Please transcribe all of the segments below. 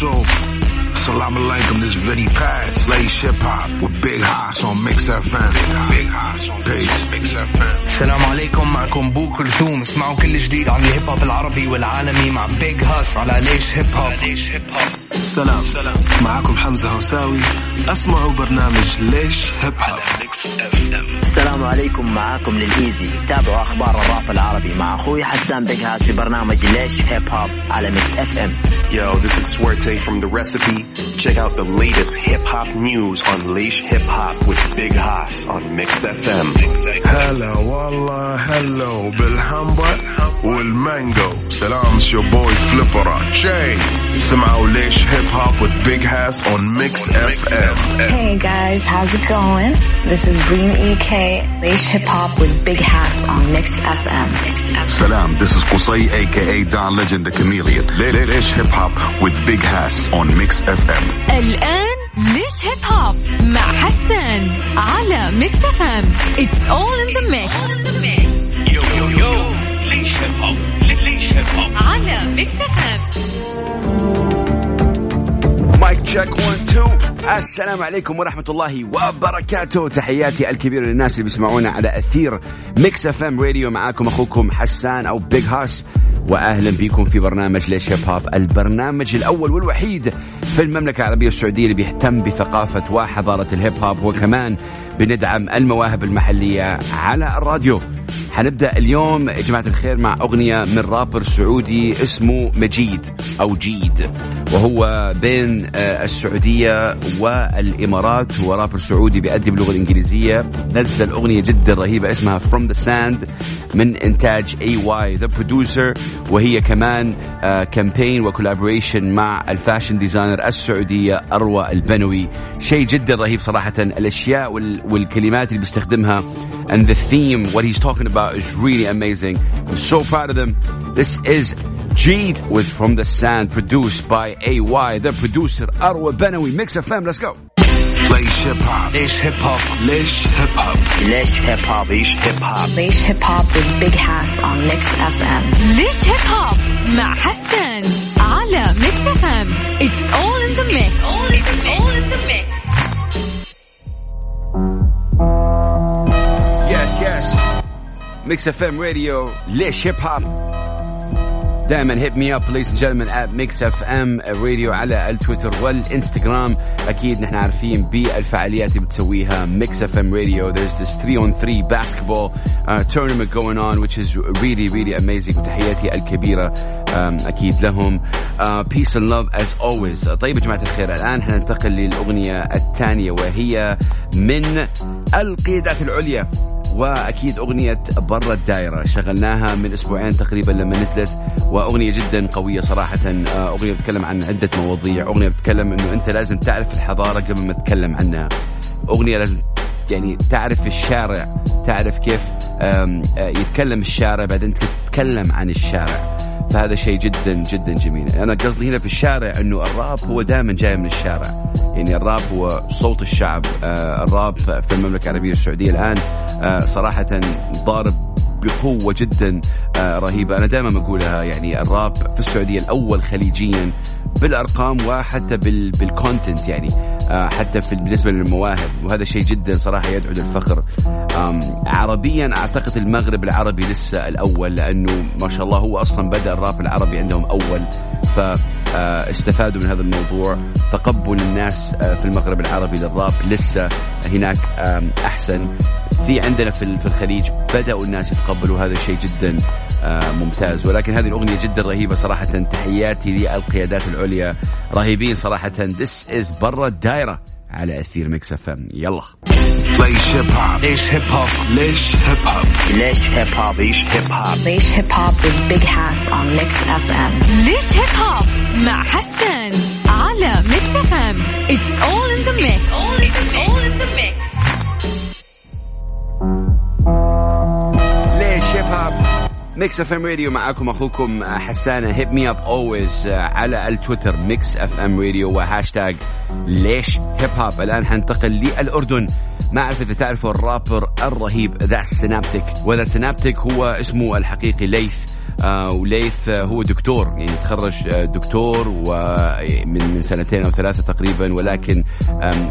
So, سلام عليكم, this Vinny Paz, ليش Hip Hop with Big Hass on Mix FM. Big Hass on. Mix FM. السلام عليكم معكم بو كلثوم اسمعوا كل جديد عن الهيب هوب العربي والعالمي مع بيج هاس على ليش هيب هوب ليش هيب هوب سلام سلام معكم حمزة هوساوي. أسمعوا برنامج ليش هيب هوب السلام عليكم معاكم للإيزي. تابعوا أخبار الراب العربي مع أخوي حسان بيج هاس في برنامج ليش هيب هوب على ميكس اف ام Yo, this is Swerte from The Recipe. Check out the latest hip hop news on Leish Hip Hop with Big Haas on Mix FM. هلا والله هلو بالهمبر والمانجو سلام it's your boy Flipper Jay سمعوا ليش هيب هوب with Big Hass on Mix FM Hey guys, how's it going? This is Reem EK, Leish Hip Hop with Big Hass on Mix FM. Salam, this is Qusay aka Don Legend the Chameleon. Leish Hip Hop with Big Hass on Mix FM. الآن ليش هيب هوب مع حسان على ميكس اف ام It's all in the mix check 1 2 السلام عليكم ورحمة الله وبركاته. تحياتي الكبيرة للناس اللي بيسمعونا على أثير ميكس اف ام راديو معاكم أخوكم حسان أو بيج هاس وأهلا بكم في برنامج ليش هيب هوب البرنامج الأول والوحيد في المملكة العربية السعودية اللي بيهتم بثقافة وحضارة الهيب هوب. وكمان بندعم المواهب المحلية على الراديو. حنبدأ اليوم يا جماعة الخير مع أغنية من رابر سعودي اسمه مجيد أو جيد وهو بين آه، السعودية والإمارات هو رابر سعودي بيأدي باللغة الإنجليزية. نزل أغنية جدا رهيبة اسمها From the Sand من إنتاج AY The Producer وهي كمان campaign و collaboration مع ال fashion designer السعودية أروى البنوي. شيء جدا رهيب صراحة الأشياء وال- والكلمات اللي بيستخدمها and the theme what he's talking about is really amazing I'm so proud of them this is Jeed with From the Sand produced by AY the producer أروى البنوي Mix FM let's go Lace Hip Hop. ليش هيب هوب Lace Hip Hop. ليش هيب هوب Leish Hip Hop. Leish Hip Hop with Big Hass on Mix FM. ليش هيب هوب مع حسان على ميكس اف ام It's all in the mix It's all in the mix Mix FM Radio, ليش هيب هوب دائما هيت مي اب ladies and gentlemen at Mix FM راديو على التويتر والإنستغرام. أكيد نحن عارفين بالفعاليات اللي بتسويها Mix FM Radio. There's this 3 on 3 basketball uh, tournament going on which is really really amazing. وتحياتي الكبيرة um, أكيد لهم. Uh, peace and love as always. طيب يا جماعة الخير الآن حننتقل للأغنية الثانية وهي من القيادات العليا. وأكيد أغنية برا الدائرة. شغلناها من أسبوعين تقريبا لما نزلت وأغنية جدا قوية صراحة. آه، أغنية بتتكلم عن عدة مواضيع. أغنية بتتكلم إنه أنت لازم تعرف الحضارة قبل ما تتكلم عنها. أغنية لازم يعني تعرف الشارع تعرف كيف آه، يتكلم الشارع بعدين تتكلم عن الشارع. فهذا شيء جدا جدا جميل. أنا قصدي هنا في الشارع إنه الراب هو دائما جاي من الشارع. يعني الراب هو صوت الشعب. آه، الراب في المملكة العربية السعودية الآن آه، صراحة ضارب بقوة جدا آه، رهيبة. أنا دائما بقولها يعني الراب في السعودية الأول خليجيا بالأرقام وحتى بال بالكونتنت يعني آه، حتى في بالنسبة للمواهب. وهذا شيء جدا صراحة يدعو للفخر. عربيا أعتقد المغرب العربي لسه الأول لأنه ما شاء الله هو أصلا بدأ الراب العربي عندهم أول ف استفادوا من هذا الموضوع. تقبل الناس آه، في المغرب العربي للراب لسه هناك أحسن. في عندنا في ال- في الخليج بدأوا الناس يتقبلوا هذا الشيء جدا آه، ممتاز. ولكن هذه الأغنية جدا رهيبة صراحة. تحياتي للقيادات العليا رهيبين صراحة. This is برا الدائرة. على اثير ميكس اف ام يلا ليش Hip Hop. ليش هيب هوب ليش Hip Hop. ليش هيب هوب Leish Hip Hop. Leish Hip Hop with Big Hass on Mix FM. ليش هيب هوب مع حسان على ميكس اف ام It's all in the mix all in the mix ميكس اف ام راديو معاكم أخوكم حسان hit me up always على التويتر. ميكس اف ام راديو وهاشتاج ليش هيب هوب الآن حنتقل للأردن. ما أعرف إذا تعرفوا الرابر الرهيب ذا سينابتيك. وذا سينابتيك هو اسمه الحقيقي ليث. وليث آه، هو دكتور يعني تخرج آه، دكتور ومن من سنتين أو ثلاثة تقريبا ولكن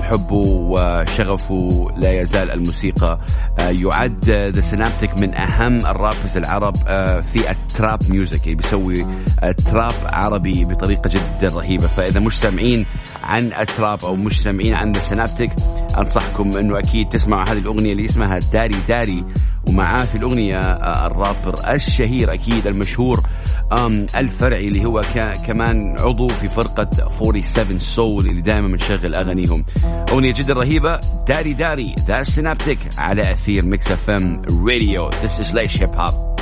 حبه وشغفه لا يزال الموسيقى. آه، يعد ذا سينابتيك من أهم ال rappers العرب آه، في ال trap music يعني بيسوي آه، trap عربي بطريقة جدا رهيبة. فإذا مش سامعين عن ال trap أو مش سامعين عن ذا سينابتيك أنصحكم أنه أكيد تسمعوا هذه الأغنية اللي اسمها داري داري ومعاه في الأغنية آه، الرابر الشهير أكيد المشهور الفرعي اللي هو كمان عضو في فرقة 47 سول اللي دائما بنشغل أغانيهم. أغنية جدا رهيبة داري داري ذا سينابتيك على أثير ميكس أف إم راديو. This is ليش هيب هوب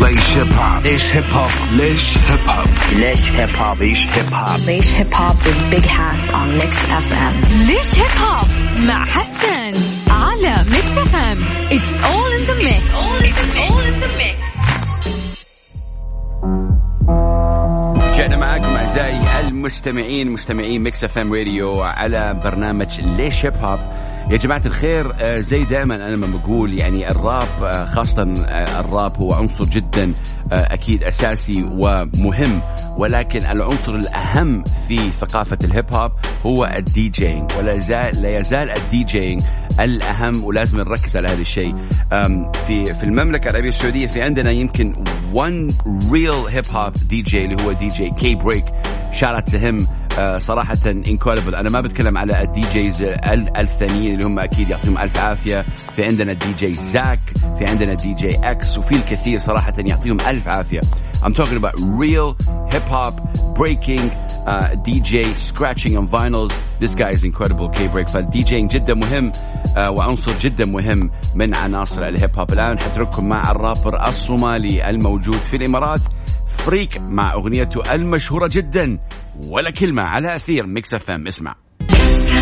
ليش هيب هوب ليش هيب هوب ليش هيب هوب ليش هيب هوب ليش Hip Hop. ليش Hip Hop with Big Hass on Mix FM. ليش هيب هوب مع حسن على ميكس اف ام It's all in the mix all in the mix. رجعنا معاكم أعزائي المستمعين مستمعين ميكس اف ام راديو على برنامج ليش هيب هوب يا جماعة الخير آه، زي دائما أنا ما بقول يعني الراب آه، خاصة آه، الراب هو عنصر جدا أكيد أساسي ومهم ولكن العنصر الأهم في ثقافة الهيب هوب هو ال DJing ولا يزال لا يزال ال DJing الأهم ولازم نركز على هذا الشيء. في في المملكة العربية السعودية في عندنا يمكن one real hip hop DJ اللي هو DJ K Break shout him صراحة incredible أنا ما بتكلم على ال DJs الثانيين اللي هم أكيد يعطيهم ألف عافية. في عندنا دي جي زاك في عندنا دي جي إكس وفي الكثير صراحة يعطيهم ألف عافية. I'm talking about real hip hop breaking uh, DJ scratching on vinyls. This guy is incredible K Break DJing جدا مهم uh, وعنصر جدا مهم من عناصر الهيب هوب الآن حترككم مع الرابر الصومالي الموجود في الإمارات فريك مع أغنيته المشهورة جدا. ولا كلمة على أثير Mix FM. اسمع.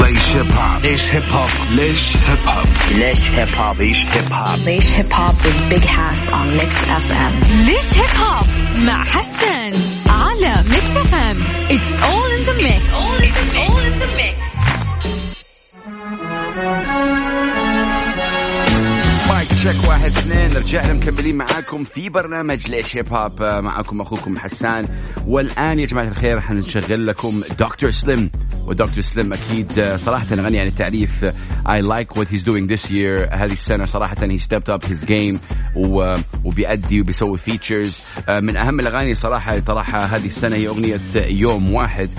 ليش هيب هوب ليش هيب هوب ليش هيب هوب ليش هيب هوب Leish Hip Hop. Leish Hip Hop with Big Hass on Mix FM. ليش هيب هوب مع حسن على FM؟ it's all in the mix all in the mix. check واحد اثنين. رجعنا مكملين معاكم في برنامج ليش هيب هوب آه، معاكم أخوكم حسان. والآن يا جماعة الخير حنشغل لكم دكتور سليم ودكتور سليم أكيد آه، صراحة غني عن التعريف. I like what he's doing this year هذه السنة صراحة he stepped up his game وبيأدي وبيسوي features من أهم الأغاني صراحة اللي طرحها هذه السنة هي أغنية يوم واحد.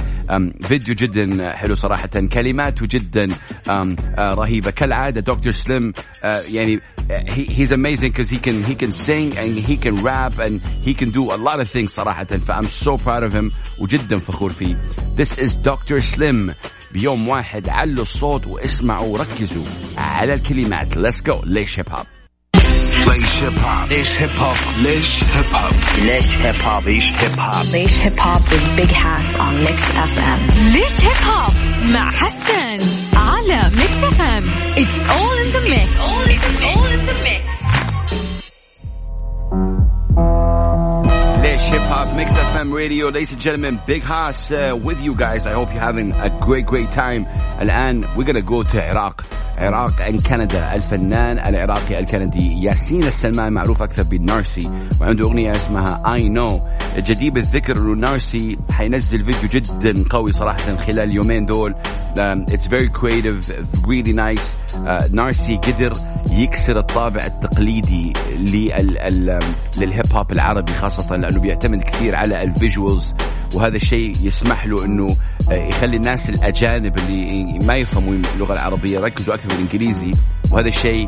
فيديو جدا حلو صراحة كلماته جدا أم، آه، رهيبة. كالعادة دكتور سليم آه، يعني آه، he, he's amazing because he can he can sing and he can rap and he can do a lot of things صراحة ف I'm so proud of him وجدا فخور فيه This is Dr. Slim بيوم واحد علوا الصوت واسمعوا وركزوا على الكلمات Let's go ليش هيب هوب ليش هيب هوب ليش هيب هوب ليش هيب هوب ليش هيب هوب Leish Hip Hop. Leish Hip Hop with Big Hass on Mix FM. ليش هيب هوب مع حسن Radio. Ladies and gentlemen, Big Haas uh, with you guys. I hope you're having a great, great time. And, and we're going to go to Iraq. عراق and كندا الفنان العراقي الكندي ياسين السلمان معروف أكثر بالنارسي وعنده أغنية اسمها I Know. جدير بالذكر أنه نارسي حينزل فيديو جدا قوي صراحة خلال اليومين دول. Um, very creative really nice. Uh, Narcy قدر يكسر الطابع التقليدي لل- ال- للهيب هوب العربي خاصة لأنه بيعتمد كثير على ال visuals وهذا الشيء يسمح له إنه يخلي الناس الأجانب اللي ما يفهموا اللغة العربية يركزوا أكثر بالإنجليزي وهذا الشيء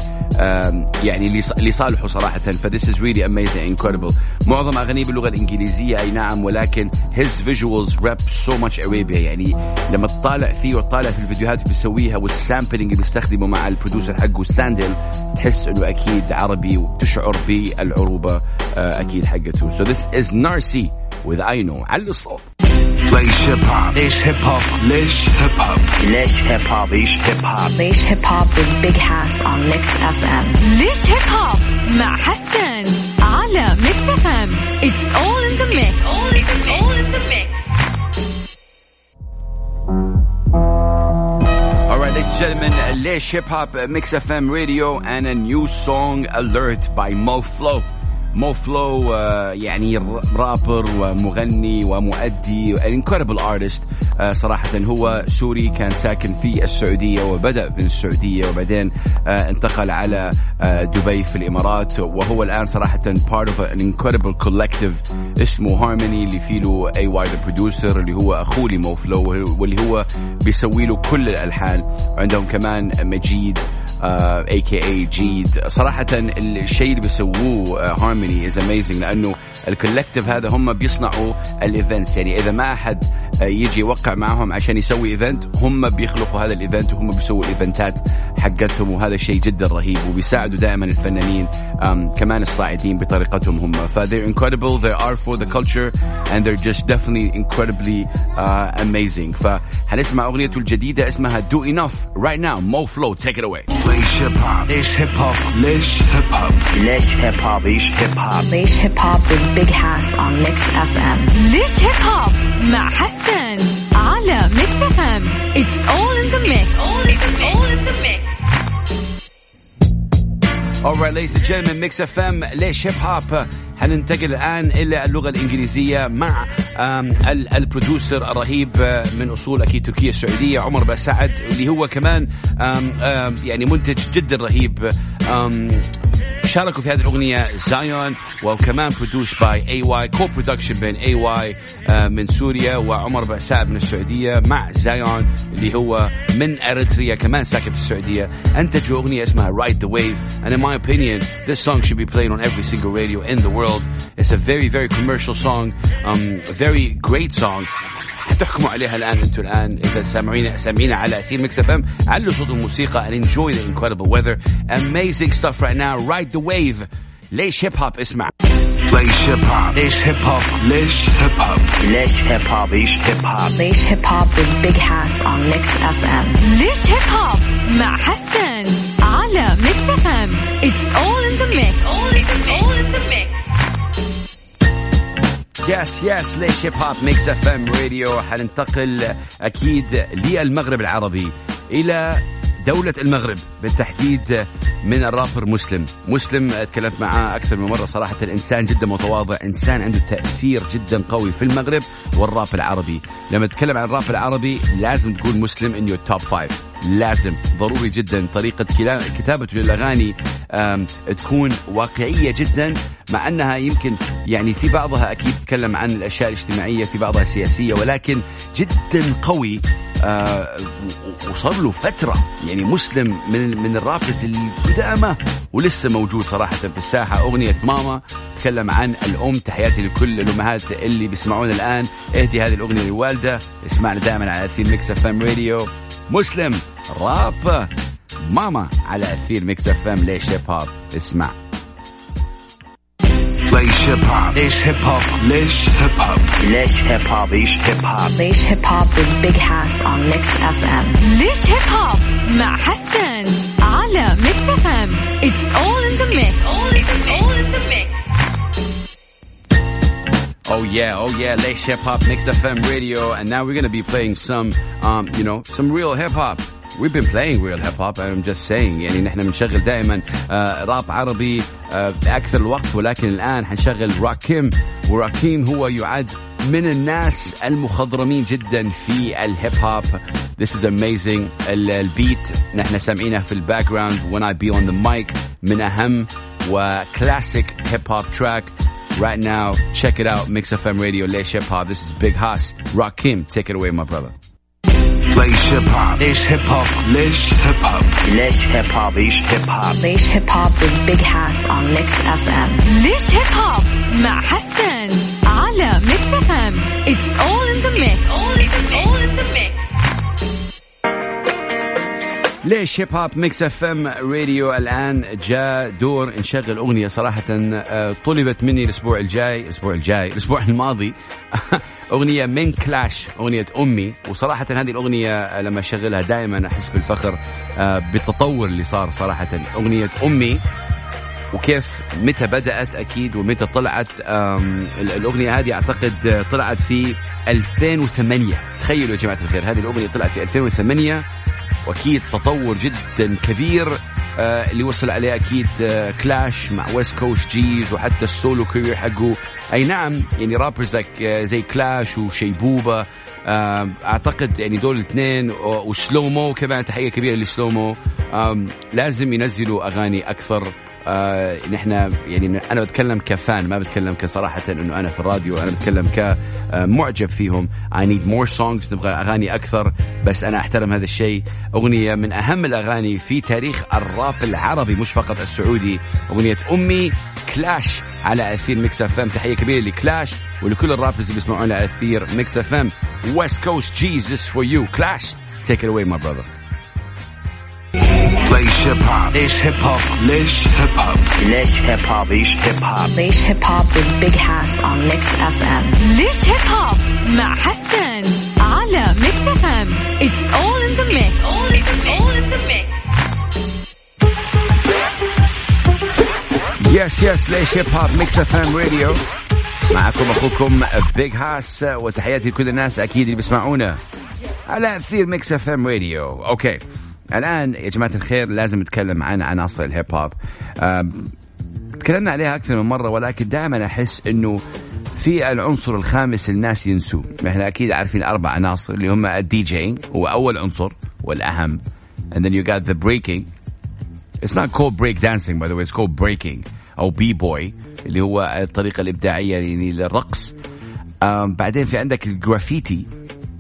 يعني لص- لصالحه صراحة. ف this is really amazing incredible. معظم اغانيه باللغة الإنجليزية أي نعم ولكن his visuals rep so much Arabia. يعني لما تطالع فيه وتطالع في الفيديوهات اللي بيسويها وال sampling اللي بيستخدمه مع ال producer حقه Sandhill تحس إنه أكيد عربي وتشعر بالعروبة آه، أكيد حقته. So this is Narcy with I know. علوا الصوت. ليش هيب هوب ليش هيب هوب ليش هيب هوب ليش هيب هوب Leish Hip Hop. Leish Hip Hop with Big Hass on Mix FM. ليش هيب هوب مع حسن على Mix FM it's all in the mix all in the mix Alright, ladies and gentlemen, ليش هيب هوب Mix FM radio and a new song alert by Mo Flow. Mo Flow يعني رابر ومغني ومؤدي incredible artist. آه، صراحة هو سوري كان ساكن في السعودية وبدأ من السعودية وبعدين آه، انتقل على آه، دبي في الإمارات. وهو الآن صراحة part of an incredible collective اسمه هارموني اللي فيه له AY producer اللي هو أخو Mo Flow واللي هو بيسوي له كل الألحان. وعندهم كمان مجيد a.k.a. جيد صراحة الشيء اللي بيسووه هارموني is amazing لأنه ال collective هذا هم بيصنعوا ال events يعني إذا ما أحد يجي يوقع معهم عشان يسوي event هم بيخلقوا هذا ال event وهم بيسووا الايفنتات حقتهم وهذا شيء جدا رهيب وبيساعدوا دائما الفنانين كمان الصاعدين بطريقتهم هم. ف they're incredible they are for the culture and they're just definitely incredibly uh, amazing. فحنسمع اغنيته الجديدة اسمها Do Enough right now. Mo Flow take it away. ليش هيب هوب ليش هيب هوب ليش هيب هوب ليش هيب هوب ليش هيب هوب Leish Hip Hop with Big Hass on Mix FM. ليش هيب هوب مع حسن على Mix FM it's all in the mix all in the mix. Alright ladies and gentlemen Mix FM ليش هيب هوب حننتقل الآن إلى اللغة الإنجليزية مع ال producer الرهيب آه، من أصول أكيد تركيا السعودية عمر بن سعد اللي هو كمان يعني منتج جدا رهيب شاركوا في هذه الأغنية زايون وكمان produced by AY co-production بين AY من سوريا وعمر بن سعد من السعودية مع زايون اللي هو من اريتريا كمان ساكن في السعودية انتجوا أغنية اسمها Ride the Wave. And in my opinion this song should be played on every single radio in the world. It's a very very commercial song um, a very great song. حتحكموا عليها الآن أنتم الآن. إذا سامعين سامعين على اثير Mix FM علوا صوت الموسيقى and enjoy the incredible weather. Amazing stuff right now. Ride the wave. ليش هيب هوب اسمع. ليش هيب هوب ليش هيب هوب ليش هيب هوب ليش هيب هوب ليش هيب هوب Leish Hip Hop with Big Hass on Mix FM. ليش هيب هوب مع حسن على Mix FM it's all in the mix all in the mix. yes yes ليش هيب هوب Mix FM radio حننتقل أكيد للمغرب العربي إلى دولة المغرب بالتحديد من الرابر مسلم. مسلم تكلمت معاه أكثر من مرة صراحة. إنسان جدا متواضع إنسان عنده تأثير جدا قوي في المغرب والراب العربي. لما تتكلم عن الراب العربي لازم تقول مسلم in your top five لازم. ضروري جدا طريقة كتابته للأغاني تكون واقعية جدا مع أنها يمكن يعني في بعضها أكيد تتكلم عن الأشياء الاجتماعية في بعضها سياسية ولكن جدا قوي آه، وصار له فترة يعني مسلم من من الرابرز القدامى ولسه موجود صراحة في الساحة. أغنية ماما تكلم عن الأم. تحياتي لكل الأمهات اللي بيسمعونا الآن. اهدي هذه الأغنية للوالدة اسمعنا دائما على أثير Mix FM Radio. مسلم راب. ماما على أثير Mix FM. ليش hip hop اسمع. ليش hip hop ليش hip hop ليش hip hop ليش hip hop ليش hip hop ليش Hip Hop with Big Hass on Mix FM. ليش هيب هوب مع حسن على ميكس اف ام اتس اول ان ذا ميكس all in the mix. Oh yeah, oh yeah, ليش Hip Hop Mix FM Radio, and now we're gonna be playing some, um, you know, some real hip hop. We've been playing real hip hop I'm just saying. يعني نحن بنشغل دائما آه راب عربي آه بأكثر الوقت. ولكن الآن حنشغل راكيم. وراكيم هو يعد من الناس المخضرمين جدا في الهيب هوب. This is amazing. ال- البيت نحن سامعينه في الباك جراوند when I be on the mic من أهم وكلاسيك هيب هوب تراك Right now, check it out. Mix FM Radio, Leish Hip Hop. This is Big Haas. Rakim, take it away, my brother. ليش هيب هوب ليش هيب هوب ليش هيب هوب ليش هيب هوب ليش هيب هوب Leish Hip Hop with Big Hass on Mix FM. ليش هيب هوب مع حسن على ميكس اف ليش hip hop Mix FM Radio الآن جاء دور نشغل أغنية صراحة آه، طلبت مني الأسبوع الجاي الأسبوع الجاي الأسبوع الماضي أغنية من كلاش أغنية أمي. وصراحة هذه الأغنية لما أشغلها دائما أحس بالفخر آه، بالتطور اللي صار صراحة. أغنية أمي وكيف متى بدأت أكيد ومتى طلعت الأغنية هذه أعتقد آه، طلعت في 2008 تخيلوا يا جماعة الخير هذه الأغنية طلعت في 2008 وأكيد تطور جدا كبير آه، اللي وصل عليه أكيد آه، كلاش مع West Coast Geez وحتى ال solo career حقه. أي نعم يعني rappers زي كلاش وشيبوبه آه، أعتقد يعني دول الاثنين وسلومو كمان تحية كبيرة لسلومو لازم ينزلوا أغاني أكثر. آه نحن يعني أنا بتكلم ك fan ما بتكلم كصراحة إنه أنا في الراديو أنا بتكلم كمعجب فيهم. I need more songs نبغى أغاني أكثر بس أنا أحترم هذا الشيء. أغنية من أهم الأغاني في تاريخ الراب العربي مش فقط السعودي. أغنية أمي كلاش على أثير Mix FM. تحية كبيرة لكلاش ولكل ال rappers اللي بيسمعونا أثير Mix FM. West Coast Geez for you كلاش. take it away my brother ليش hip hop ليش hip hop ليش hip hop ليش hip hop ليش Hip Hop. ليش Hip Hop with Big Hass on Mix FM. ليش hip hop مع حسن على Mix F M it's all in the mix all in the mix. yes yes ليش hip hop Mix FM Radio معكم أخوكم Big Hass وتحياتي لكل الناس أكيد اللي بيسمعونا على أثير Mix FM Radio okay الآن يا جماعة الخير لازم نتكلم عن عناصر ال hip hop. تكلمنا عليها أكثر من مرة ولكن دائما أحس إنه في العنصر الخامس الناس ينسوه. إحنا أكيد عارفين أربع عناصر اللي هم الدي جي هو أول عنصر والأهم and then you got the breaking. It's not called break dancing by the way. It's called breaking أو B-boy اللي هو الطريقة الإبداعية يعني للرقص. بعدين في عندك الجرافيتي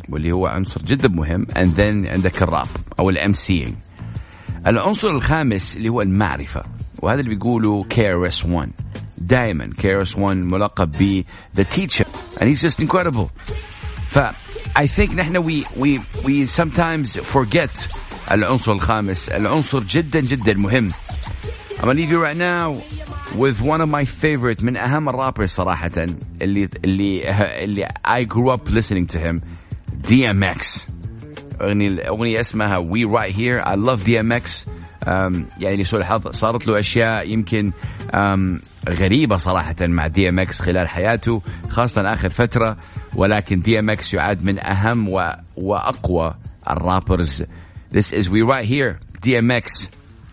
واللي هو عنصر جدا مهم and then عندك الراب. أو ال MC العنصر الخامس اللي هو المعرفه وهذا اللي بيقوله KRS-One دائما KRS-One ملقب ب the teacher and he's just incredible ف I think نحن we, we, we sometimes forget العنصر الخامس العنصر جدا جدا مهم I'm gonna leave you right now with one of my favorite من أهم الرابر صراحة اللي اللي اللي I grew up listening to him DMX. أغنية أغنية اسمها We Right Here I love DMX أم، يعني لسوء الحظ صارت له أشياء يمكن أم، غريبة صراحة مع DMX خلال حياته خاصة آخر فترة. ولكن DMX يعد من أهم و... وأقوى ال rappers. This is We Right Here DMX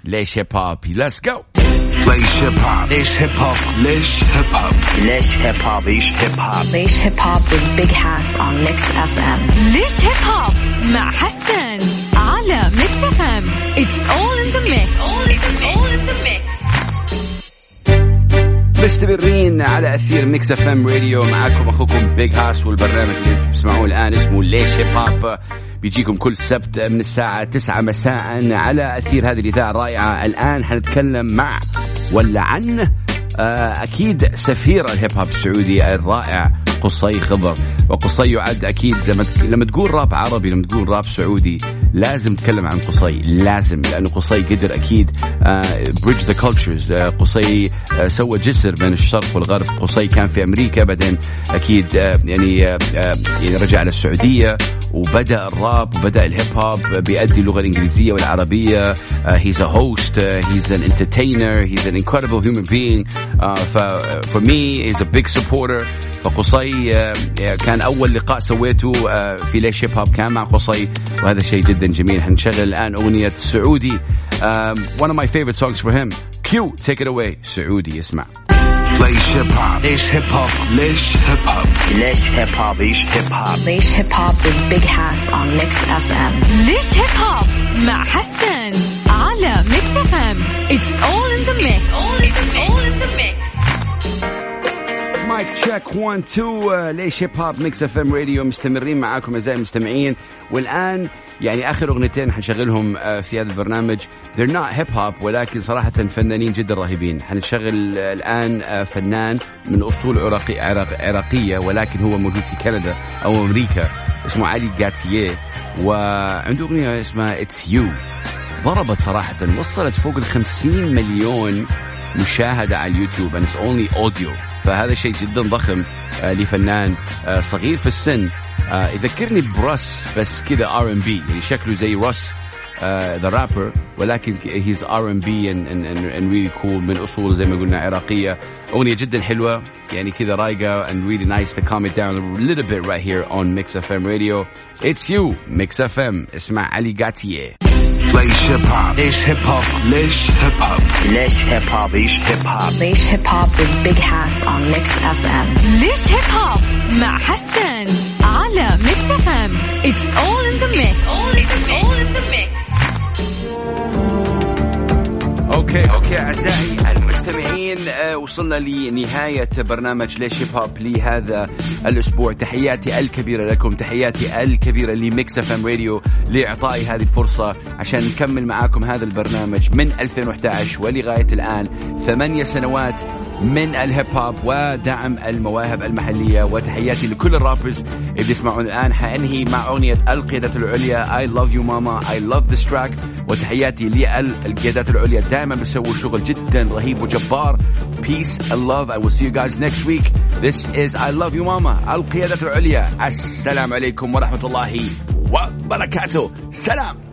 ليش hip hop Let's go! ليش hip hop ليش hip hop ليش hip hop ليش hip hop ليش Hip Hop. ليش Hip Hop with Big Hass on Mix FM. ليش hip hop مع حسن على Mix FM it's all in the mix مستمرين على أثير Mix FM Radio معاكم أخوكم Big Hass والبرنامج اللي بتسمعوه الآن اسمه ليش hip hop بيجيكم كل سبت من الساعة 9 مساء على أثير هذه الإذاعة الرائعة. الآن حنتكلم مع ولا عن آه، أكيد سفير ال hip hop السعودي الرائع قصي خضر وقصي يعد أكيد لما لما تقول راب عربي لما تقول راب سعودي لازم تتكلم عن قصي لازم لأنه قصي قدر أكيد bridge the cultures قصي آه، سوى جسر بين الشرق والغرب. قصي كان في أمريكا بعدين أكيد آه، يعني آه، يعني رجع للسعودية. وبدأ الراب وبدأ ال hip hop بيأدي اللغة الإنجليزية والعربية. he's a host he's an entertainer he's an incredible human being. ف for me he's a big supporter. فقصي آه، كان أول لقاء سويته آه، في ليش hip hop كان مع قصي. وهذا شيء جدا جميل. حنشغل الآن أغنية سعودي. آم، one of my favorite songs for him. Q take it away. سعودي اسمع. ليش hip hop ليش hip hop ليش hip hop ليش hip hop ليش Hip Hop. ليش Hip Hop with Big Hass on Mix FM. ليش hip hop مع حسن على Mix FM check 1 2 ليش hip hop Mix FM Radio مستمرين معاكم أعزائي المستمعين. والآن يعني آخر أغنيتين حنشغلهم آه، في هذا البرنامج. They're not hip hop ولكن صراحة فنانين جدا رهيبين. حنشغل آه، الآن آه، فنان من أصول عراقي عراق عراقية ولكن هو موجود في كندا أو أمريكا اسمه علي جاتيه وعنده أغنية اسمها It's You ضربت صراحة وصلت فوق ال 50 مليون مشاهدة على اليوتيوب and it's only audio. فهذا شيء جدا ضخم آه، لفنان آه، صغير في السن. آه، يذكرني ب Russ بس كذا R&B يعني شكله زي Russ the rapper ولكن he's R&B and really cool من اصول زي ما قلنا عراقية. أغنية جدا حلوة يعني كذا رايقة and really nice to calm it down a little bit right here on Mix FM Radio. It's you Mix FM اسمع علي قاتية. ليش hip hop. ليش hip hop ليش hip hop. ليش hip hop ليش Hip Hop. ليش Hip Hop with Big Hass on Mix FM. ليش hip hop مع حسن على Mix FM it's all in the mix all in the mix okay. okay أعزائي المستمعين آه، وصلنا لنهاية برنامج ليش hip hop لهذا الأسبوع. تحياتي الكبيرة لكم تحياتي الكبيرة ل Mix FM Radio لإعطائي هذه الفرصة عشان نكمل معاكم هذا البرنامج من 2011 ولغاية الآن. ثمانية سنوات من ال hip hop ودعم المواهب المحلية وتحياتي لكل ال rappers اللي بيسمعون الآن. حانهي مع أغنية القيادات العليا I love you mama I love this track وتحياتي للقيادات العليا دائما بيسووا شغل جدا رهيب وجبار. Peace and love. I will see you guys next week. This is I love you mama القيادات العليا. السلام عليكم ورحمة الله وبركاته. سلام.